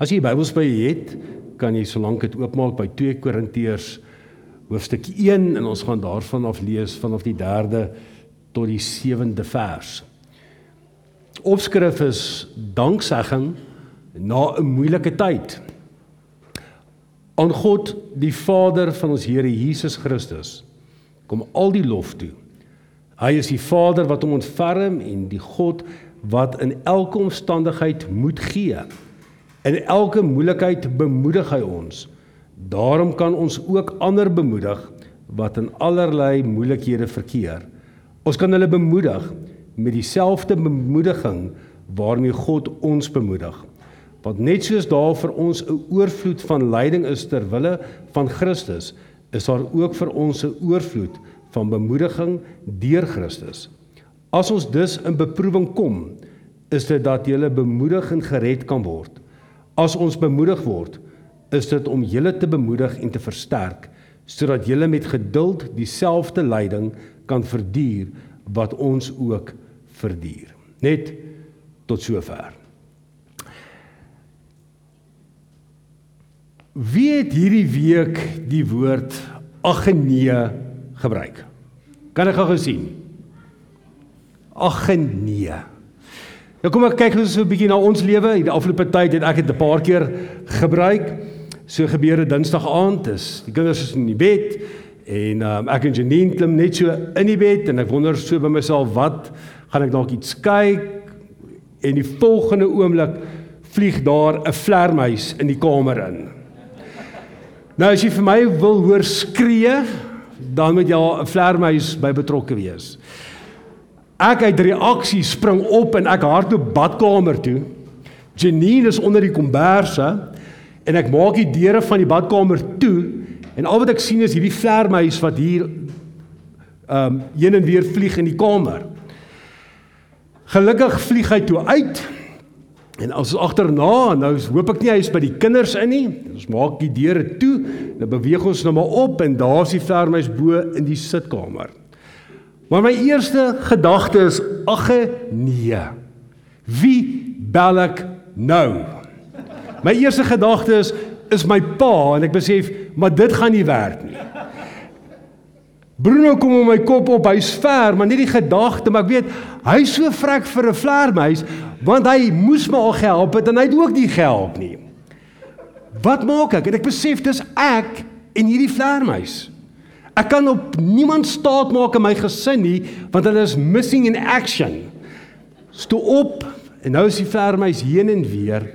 As jy die Bybels by jou het, kan jy solank dit oopmaak by 2 Korintiërs hoofstuk 1 en ons gaan daarvan af lees vanaf die 3de tot die 7de vers. Opskrif is danksegging na 'n moeilike tyd. Aan God, die Vader van ons Here Jesus Christus, kom al die lof toe. Hy is die Vader wat hom ontferm en die God wat in elke omstandigheid moed gee. In elke moeilikheid bemoedig hy ons. Daarom kan ons ook ander bemoedig wat in allerlei moeilikhede verkeer. Ons kan hulle bemoedig met dieselfde bemoediging waarmee God ons bemoedig. Want net soos daar vir ons 'n oorvloed van lyding is ter wille van Christus, is daar ook vir ons 'n oorvloed van bemoediging deur Christus. As ons dus in beproewing kom, is dit dat jy bemoedig en gered kan word. As ons bemoedig word, is dit om julle te bemoedig en te versterk sodat julle met geduld dieselfde lyding kan verduur wat ons ook verduur. Net tot sover. Wie het hierdie week die woord ag nee gebruik? Kan ek gou sien? Ag nee. Nou kom ek kyk ons so 'n bietjie na ons lewe. Die afgelope tyd het ek dit 'n paar keer gebruik. So gebeur dit Dinsdag aand is die kinders is in die bed en um, ek en Janine klim net so in die bed en ek wonder so by myself wat gaan ek dalk iets kyk en die volgende oomblik vlieg daar 'n vlermuis in die kamer in. Nou as jy vir my wil hoor skree, dan moet jy 'n vlermuis by betrokke wees. Ek uit reaksie spring op en ek hardloop badkamer toe. Janine is onder die komberse en ek maak die deure van die badkamer toe en al wat ek sien is hierdie vlermuis wat hier ehm um, heen en weer vlieg in die kamer. Gelukkig vlieg hy toe uit. En as agterna, nou hoop ek nie hy is by die kinders in nie. Ons maak die deure toe, dan beweeg ons nou maar op en daar's die vlermuis bo in die sitkamer. Maar my eerste gedagte is: "Ag nee. Wie bel ek nou?" My eerste gedagte is is my pa en ek besef maar dit gaan nie werk nie. Bruno kom om my kop op, hy's ver, maar net die gedagte, maar ek weet hy's so vrek vir 'n vlermuis want hy moes my al gehelp het en hy het ook nie gehelp nie. Wat maak ek? En ek besef dis ek en hierdie vlermuis. Ek kan op niemand staat maak in my gesin nie want hulle is missing in action. Sto op en nou is die vlermuis heen en weer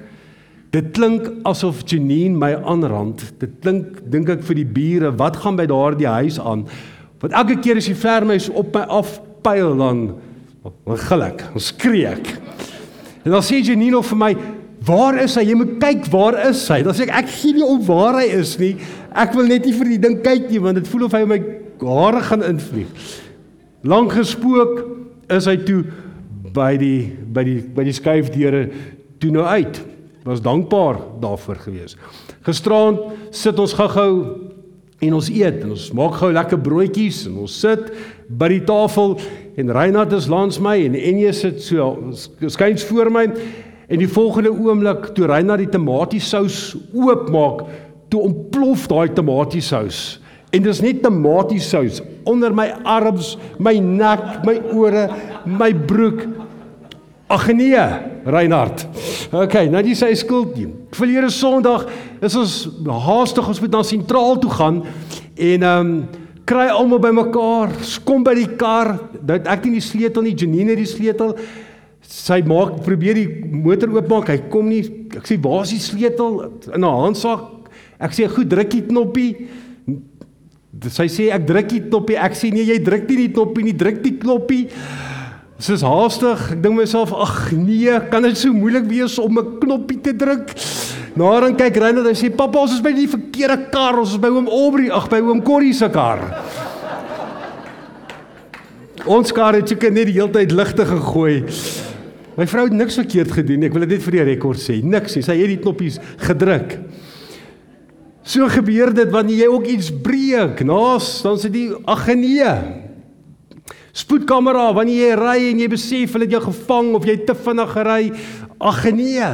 Dit klink asof Janine my aanrand. Dit klink dink ek vir die bure, wat gaan by daardie huis aan? Want elke keer as die vlermuis op my afpyl dan dan gil ek, dan skree ek. En dan sê Janine vir my, "Waar is hy? Jy moet kyk, waar is hy?" Dan sê ek, "Ek gee nie om waar hy is nie. Ek wil net nie vir die ding kyk nie want dit voel of hy my hare gaan invlieg." Lank gespook is hy toe by die by die by die skuifdeure toe nou uit was dankbaar daarvoor gewees. Gisterand sit ons gou-gou en ons eet en ons maak gou lekker broodjies en ons sit by die tafel en Reinhard is langs my en Enje sit so skuins voor my en die volgende oomblik toe Reinhard die tomatiesous oopmaak toe ontplof daai tomatiesous en dis net tomatiesous onder my arms, my nek, my ore, my broek Ag nee, Reinhard. OK, nou dis sy skuld nie. Verlede Sondag is ons haastig ons moet na sentraal toe gaan en ehm um, kry almal bymekaar, kom by die kar. Dat ek nie die sleutel nie, Janine het die sleutel. Sy maak probeer die motor oopmaak. Hy kom nie. Ek sê, "Waar is die sleutel?" In haar handsak. Ek sê, "Goed, druk die knoppie." Sy sê, "Ek druk die knoppie." Ek sê, "Nee, jy druk nie die knoppie nie, druk die knoppie." Soos haastig, ek dink myself, ag nee, kan dit so moeilik wees om 'n knoppie te druk? Nou dan kyk Reinhard en sê, "Pappa, ons is by die verkeerde kar, ons is by oom Aubrey, ag by oom Corrie se kar." Ons kar het seker net die hele tyd ligte gegooi. My vrou het niks verkeerd gedoen nie. Ek wil dit net vir die rekord sê. Niks nie. Sy het die knoppies gedruk. So gebeur dit wanneer jy ook iets breek. Naas, dan sê die ag nee. Spoedkamera wanneer jy ry en jy besef hulle het jou gevang of jy te vinnig gery. Ag nee.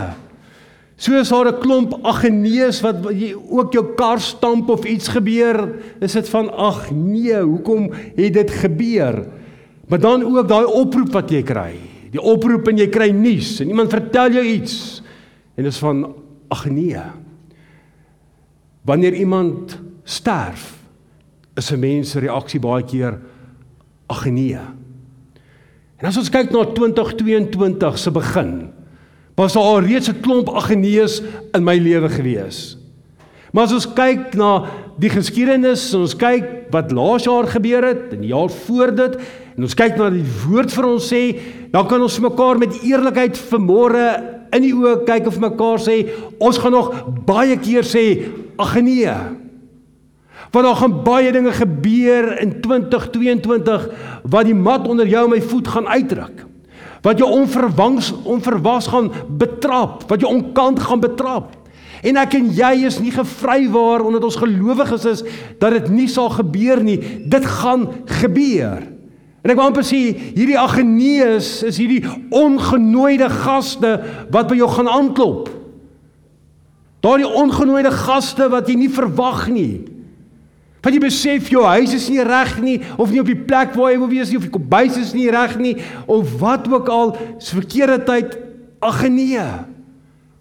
Soos daar 'n klomp ag nee's wat jy ook jou kar stamp of iets gebeur, is dit van ag nee, hoekom het dit gebeur? Maar dan ook daai oproep wat jy kry. Die oproep en jy kry nuus en iemand vertel jou iets en dit is van ag nee. Wanneer iemand sterf, is 'n mens se reaksie baie keer ag nee. En as ons kyk na 2022 se begin, was daar al reeds 'n klomp agnees in my lewe gewees. Maar as ons kyk na die geskiedenis, ons kyk wat laas jaar gebeur het en die jaar voor dit en ons kyk na die woord vir ons sê, dan kan ons mekaar met eerlikheid vanmôre in die oë kyk of mekaar sê, ons gaan nog baie keer sê ag nee. Want daar gaan baie dinge gebeur in 2022 wat die mat onder jou en my voet gaan uitdruk wat jou onverwangs onverwas gaan betrap, wat jou onkant gaan betrap. En ek en jy is nie gevrywaar omdat ons gelowiges is dat dit nie sal gebeur nie. Dit gaan gebeur. En ek wou amper sê hierdie agnees is hierdie ongenooide gaste wat by jou gaan aanklop. Daardie ongenooide gaste wat jy nie verwag nie. Want jy besef jou huis is nie reg nie of nie op die plek waar jy wil wees nie of die kombuis is nie reg nie of wat ook al, is verkeerde tyd. Ag nee.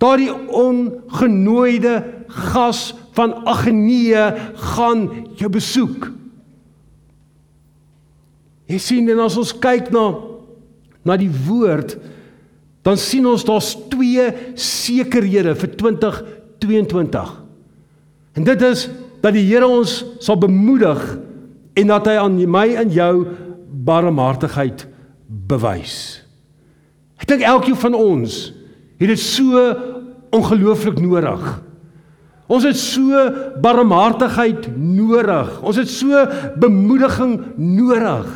Daardie ongenooide gas van ag nee gaan jou besoek. Jy sien en as ons kyk na na die woord dan sien ons daar's twee sekerhede vir 2022. En dit is dat die Here ons sal bemoedig en dat hy aan my en jou barmhartigheid bewys. Ek dink elkeen van ons het dit so ongelooflik nodig. Ons het so barmhartigheid nodig. Ons het so bemoediging nodig.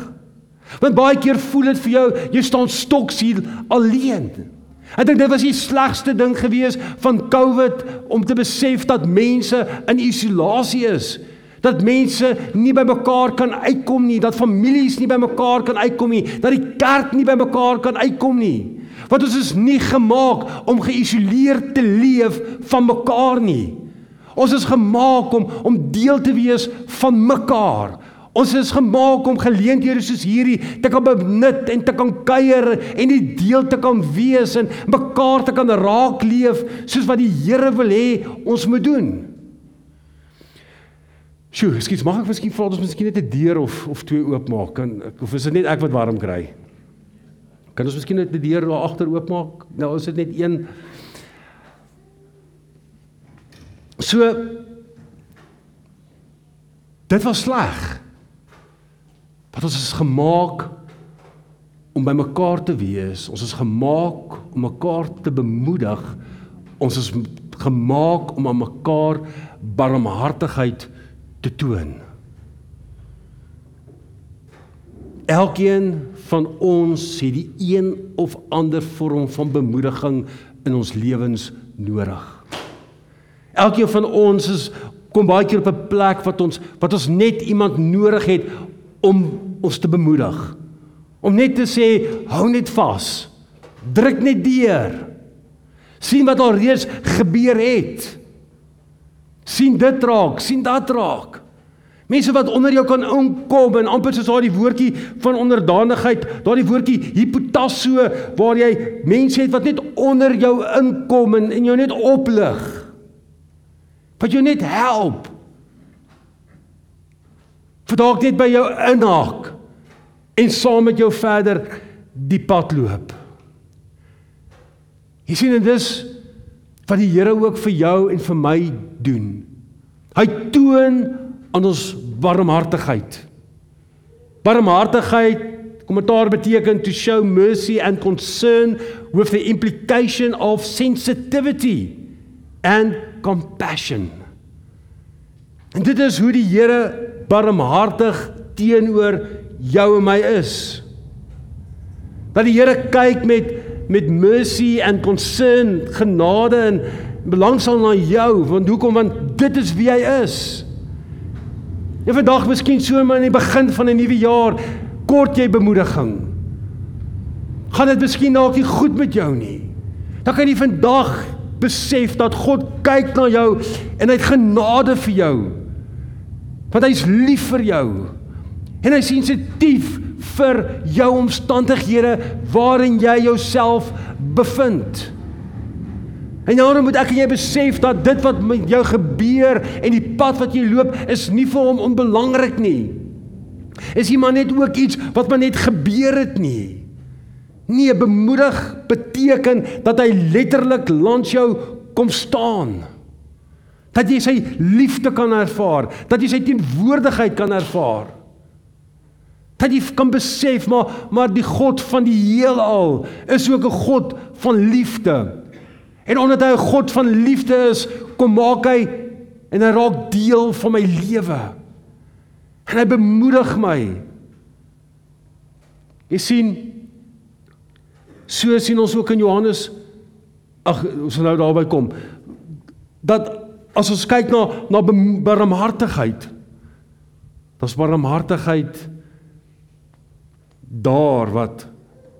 Want baie keer voel dit vir jou jy staan stoksiel alleen. Ek dink dit was die slegste ding gewees van COVID om te besef dat mense in isolasie is. Dat mense nie by mekaar kan uitkom nie, dat families nie by mekaar kan uitkom nie, dat die kerk nie by mekaar kan uitkom nie. Want ons is nie gemaak om geïsoleerd te leef van mekaar nie. Ons is gemaak om om deel te wees van mekaar. Ons is gemaak om geleenthede soos hierdie te kan benut en te kan kuier en die deel te kan wees en mekaar te kan raak leef soos wat die Here wil hê ons moet doen. Sjoe, skiet, mag ek miskien vra ons miskien net 'n deur of of twee oopmaak? Kan of is dit net ek wat warm kry? Kan ons miskien net 'n deur daar agter oopmaak? Nou is dit net een. So Dit was sleg. Want ons is gemaak om by mekaar te wees. Ons is gemaak om mekaar te bemoedig. Ons is gemaak om aan mekaar barmhartigheid te toon. Elkeen van ons het die een of ander vorm van bemoediging in ons lewens nodig. Elkeen van ons is kom baie keer op 'n plek wat ons wat ons net iemand nodig het om ons te bemoedig. Om net te sê hou net vas. Druk net deur. sien wat al reeds gebeur het. sien dit raak, sien dat raak. Mense wat onder jou kan inkom en amper soos daai woordjie van onderdanigheid, daai woordjie hipotasso waar jy mense het wat net onder jou inkom en, en jou net oplig. Wat jou net help dalk net by jou inhaak en saam met jou verder die pad loop. Jy sien en dis wat die Here ook vir jou en vir my doen. Hy toon aan ons barmhartigheid. Barmhartigheid, kommentaar beteken to show mercy and concern with the implication of sensitivity and compassion. En dit is hoe die Here barmhartig teenoor jou en my is. Dat die Here kyk met met mercy and concern, genade en belangstel na jou, want hoekom want dit is wie hy is. En vandag miskien so maar in die begin van 'n nuwe jaar kort jy bemoediging. Gaan dit miskien dalk nie goed met jou nie. Dan kan jy vandag besef dat God kyk na jou en hy het genade vir jou. Want hy's lief vir jou. En hy sensitief vir jou omstandighede waarin jy jouself bevind. En nou moet ek en jy besef dat dit wat met jou gebeur en die pad wat jy loop is nie vir hom onbelangrik nie. Is hy maar net ook iets wat maar net gebeur het nie. Nee, bemoedig beteken dat hy letterlik langs jou kom staan. Dat jy sy liefde kan ervaar, dat jy sy teenwoordigheid kan ervaar. Dat jy kan besef maar maar die God van die heelal is ook 'n God van liefde. En omdat hy 'n God van liefde is, kom maak hy en hy raak deel van my lewe. En hy bemoedig my. Jy sien so sien ons ook in Johannes ag ons nou daarby kom dat as ons kyk na na barmhartigheid daar's barmhartigheid daar wat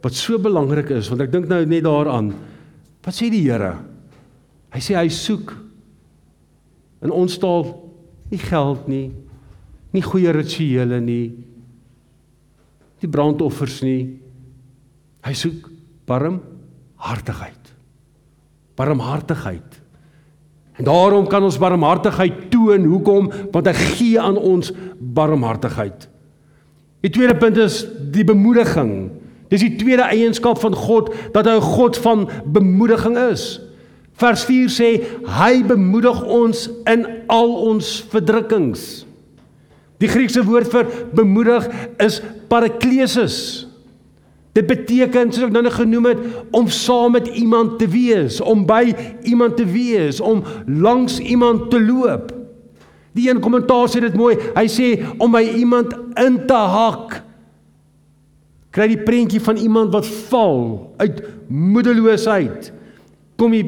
wat so belangrik is want ek dink nou net daaraan Wat sê die Here? Hy sê hy soek in ons taal nie geld nie, nie goeie rituele nie, nie brandoffers nie. Hy soek barmhartigheid. Barmhartigheid. En daarom kan ons barmhartigheid toon. Hoekom? Want hy gee aan ons barmhartigheid. Die tweede punt is die bemoediging. Dis die tweede eienskap van God dat hy 'n God van bemoediging is. Vers 4 sê hy bemoedig ons in al ons verdrukkings. Die Griekse woord vir bemoedig is paraklesis. Dit beteken soos ek nou net genoem het om saam met iemand te wees, om by iemand te wees, om langs iemand te loop. Die een kommentaar sê dit mooi. Hy sê om by iemand in te hak kry die prentjie van iemand wat val uit moedeloosheid. Kom die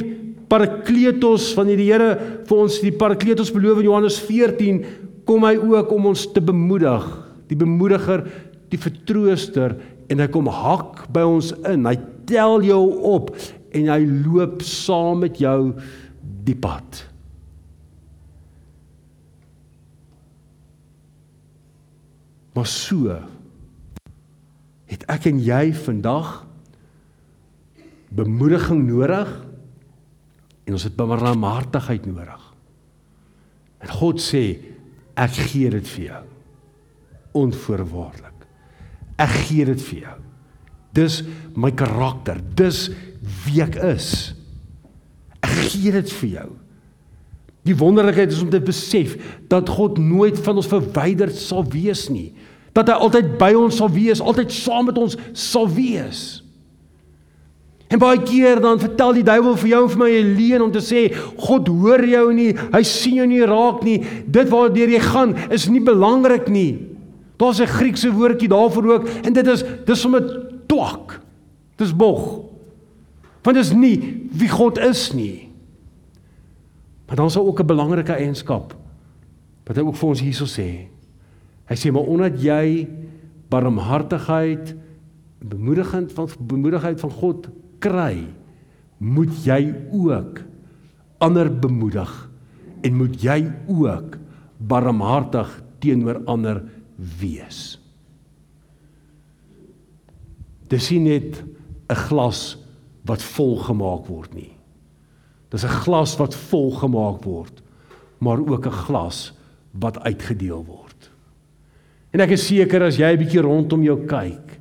Parakletos van die Here vir ons die Parakletos beloof in Johannes 14 kom hy ook om ons te bemoedig, die bemoediger, die vertrooster en hy kom hak by ons in. Hy tel jou op en hy loop saam met jou die pad. Maar so het ek en jy vandag bemoediging nodig en ons het barmhartigheid nodig. En God sê ek gee dit vir jou onvoorwaardelik. Ek gee dit vir jou. Dis my karakter, dis wie ek is. Ek gee dit vir jou. Die wonderlikheid is om te besef dat God nooit van ons verwyder sal wees nie dat hy altyd by ons sal wees, altyd saam met ons sal wees. En baie keer dan vertel die duiwel vir jou en vir my 'n leuen om te sê God hoor jou nie, hy sien jou nie raak nie. Dit waardeur jy gaan is nie belangrik nie. Daar's 'n Griekse woordjie daarvoor ook en dit is dis om 'n twak. Dis bog. Want dit is nie wie God is nie. Maar dan is ook 'n belangrike eienskap wat hy ook vir ons hierso sê. Hy sê maar omdat jy barmhartigheid bemoedigend van bemoedigheid van God kry, moet jy ook ander bemoedig en moet jy ook barmhartig teenoor ander wees. Dis nie net 'n glas wat vol gemaak word nie. Dis 'n glas wat vol gemaak word, maar ook 'n glas wat uitgedeel word. En ek is seker as jy 'n bietjie rondom jou kyk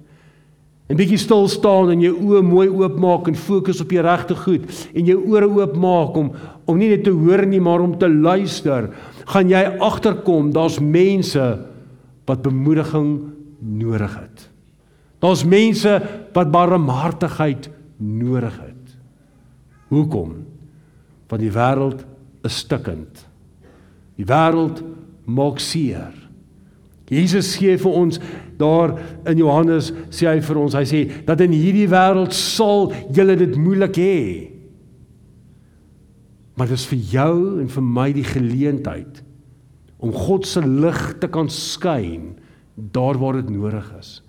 en bietjie stil staan en jou oë mooi oopmaak en fokus op die regte goed en jou ore oopmaak om om nie net te hoor nie maar om te luister, gaan jy agterkom daar's mense wat bemoediging nodig het. Daar's mense wat barmhartigheid nodig het. Hoekom? Want die wêreld is stikkend. Die wêreld maak seer. Jesus gee vir ons daar in Johannes sê hy vir ons, hy sê dat in hierdie wêreld sal julle dit moeilik hê. Maar dit is vir jou en vir my die geleentheid om God se lig te kan skyn daar waar dit nodig is.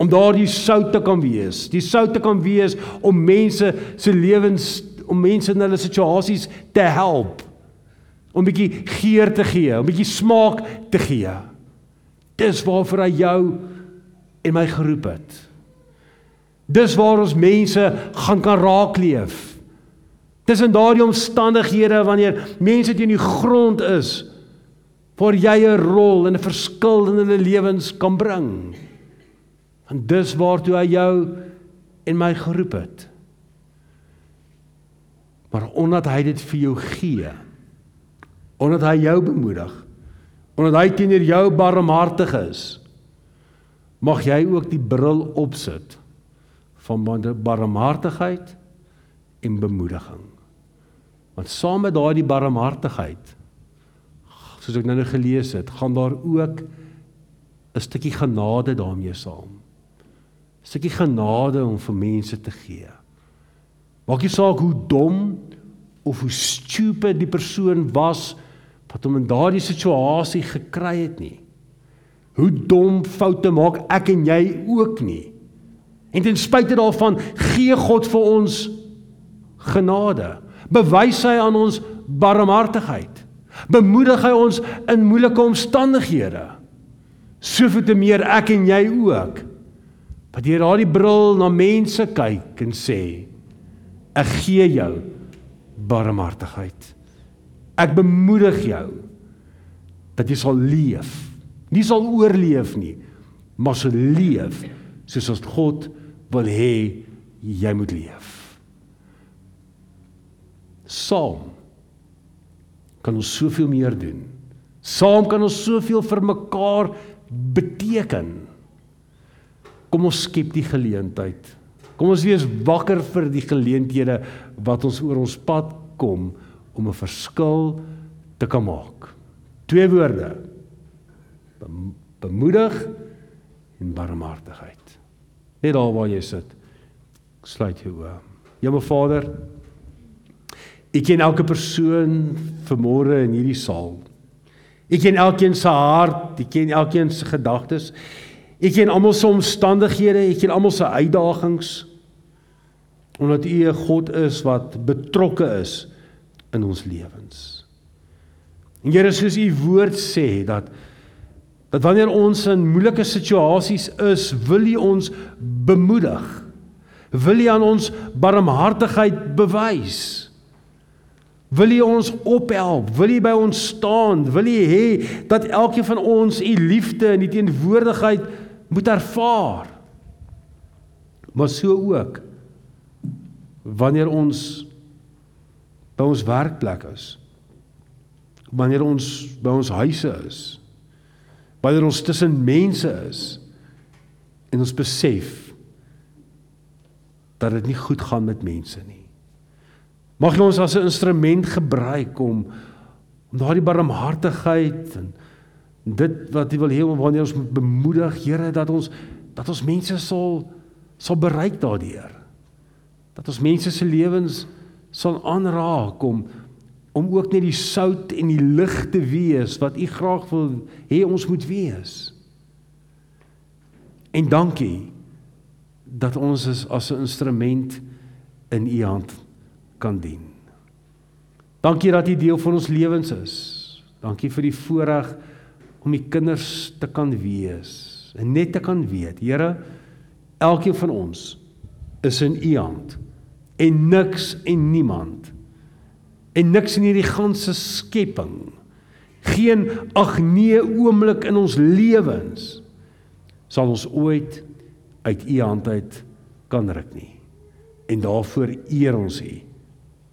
Om daardie sout te kan wees, die sout te kan wees om mense se lewens om mense in hulle situasies te help. Om 'n bietjie geur te gee, 'n bietjie smaak te gee. Dis waarvoor hy jou en my geroep het. Dis waar ons mense gaan kan raakleef. Dis in daardie omstandighede wanneer mense teen die grond is waar jy 'n rol en 'n verskil in hulle lewens kan bring. En dis waartoe hy jou en my geroep het. Maar omdat hy dit vir jou gee, omdat hy jou bemoedig, omdat hy teenoor jou barmhartig is, mag jy ook die bril opsit van barmhartigheid en bemoediging. Want saam met daardie barmhartigheid soos ek nou nou gelees het, gaan daar ook 'n stukkie genade daarmee saam. 'n Stukkie genade om vir mense te gee. Maak nie saak hoe dom of hoe stupid die persoon was wat hom in daardie situasie gekry het nie. Hoe dom foute maak ek en jy ook nie. En ten spyte daarvan gee God vir ons genade. Bewys hy aan ons barmhartigheid. Bemoedig hy ons in moeilike omstandighede. Soveel te meer ek en jy ook. Wat deur daardie bril na mense kyk en sê ek gee jou barmhartigheid. Ek bemoedig jou dat jy sal leef. Nie sal oorleef nie, maar sal leef soos as God wil hê jy moet leef. Saam kan ons soveel meer doen. Saam kan ons soveel vir mekaar beteken. Kom ons skep die geleentheid. Kom ons wees wakker vir die geleenthede wat ons oor ons pad kom om 'n verskil te kan maak. Twee woorde. Bemoedig en barmhartigheid. Net daar waar jy sit. Sluit jou oë. Hemel Vader, ek ken elke persoon vanmôre in hierdie saal. Ek ken elkeen se hart, ek ken elkeen se gedagtes. Ek ken almal se omstandighede, ek ken almal se uitdagings. Omdat U 'n God is wat betrokke is in ons lewens. En Here, soos U woord sê dat dat wanneer ons in moeilike situasies is, wil U ons bemoedig. Wil U aan ons barmhartigheid bewys? Wil U ons ophelp? Wil U by ons staan? Wil U hê dat elkeen van ons U liefde en die teenwoordigheid moet ervaar? Maar so ook wanneer ons by ons werkplek is. Wanneer ons by ons huise is wanneer ons tussen mense is en ons besef dat dit nie goed gaan met mense nie. Mag ons as 'n instrument gebruik om om daardie barmhartigheid en dit wat U wil hê wanneer ons bemoedig, Here, dat ons dat ons mense sal sal bereik daardeur. Dat ons mense se lewens sal aanraak om om ook net die sout en die lig te wees wat u graag wil hê ons moet wees. En dankie dat ons is as 'n instrument in u hand kan dien. Dankie dat u deel van ons lewens is. Dankie vir die voorreg om u kinders te kan wees en net te kan weet, Here, elkeen van ons is in u hand en niks en niemand en niks in hierdie ganse skepping geen ag nee oomblik in ons lewens sal ons ooit uit u hand uit kan ruk nie en daarvoor eer ons u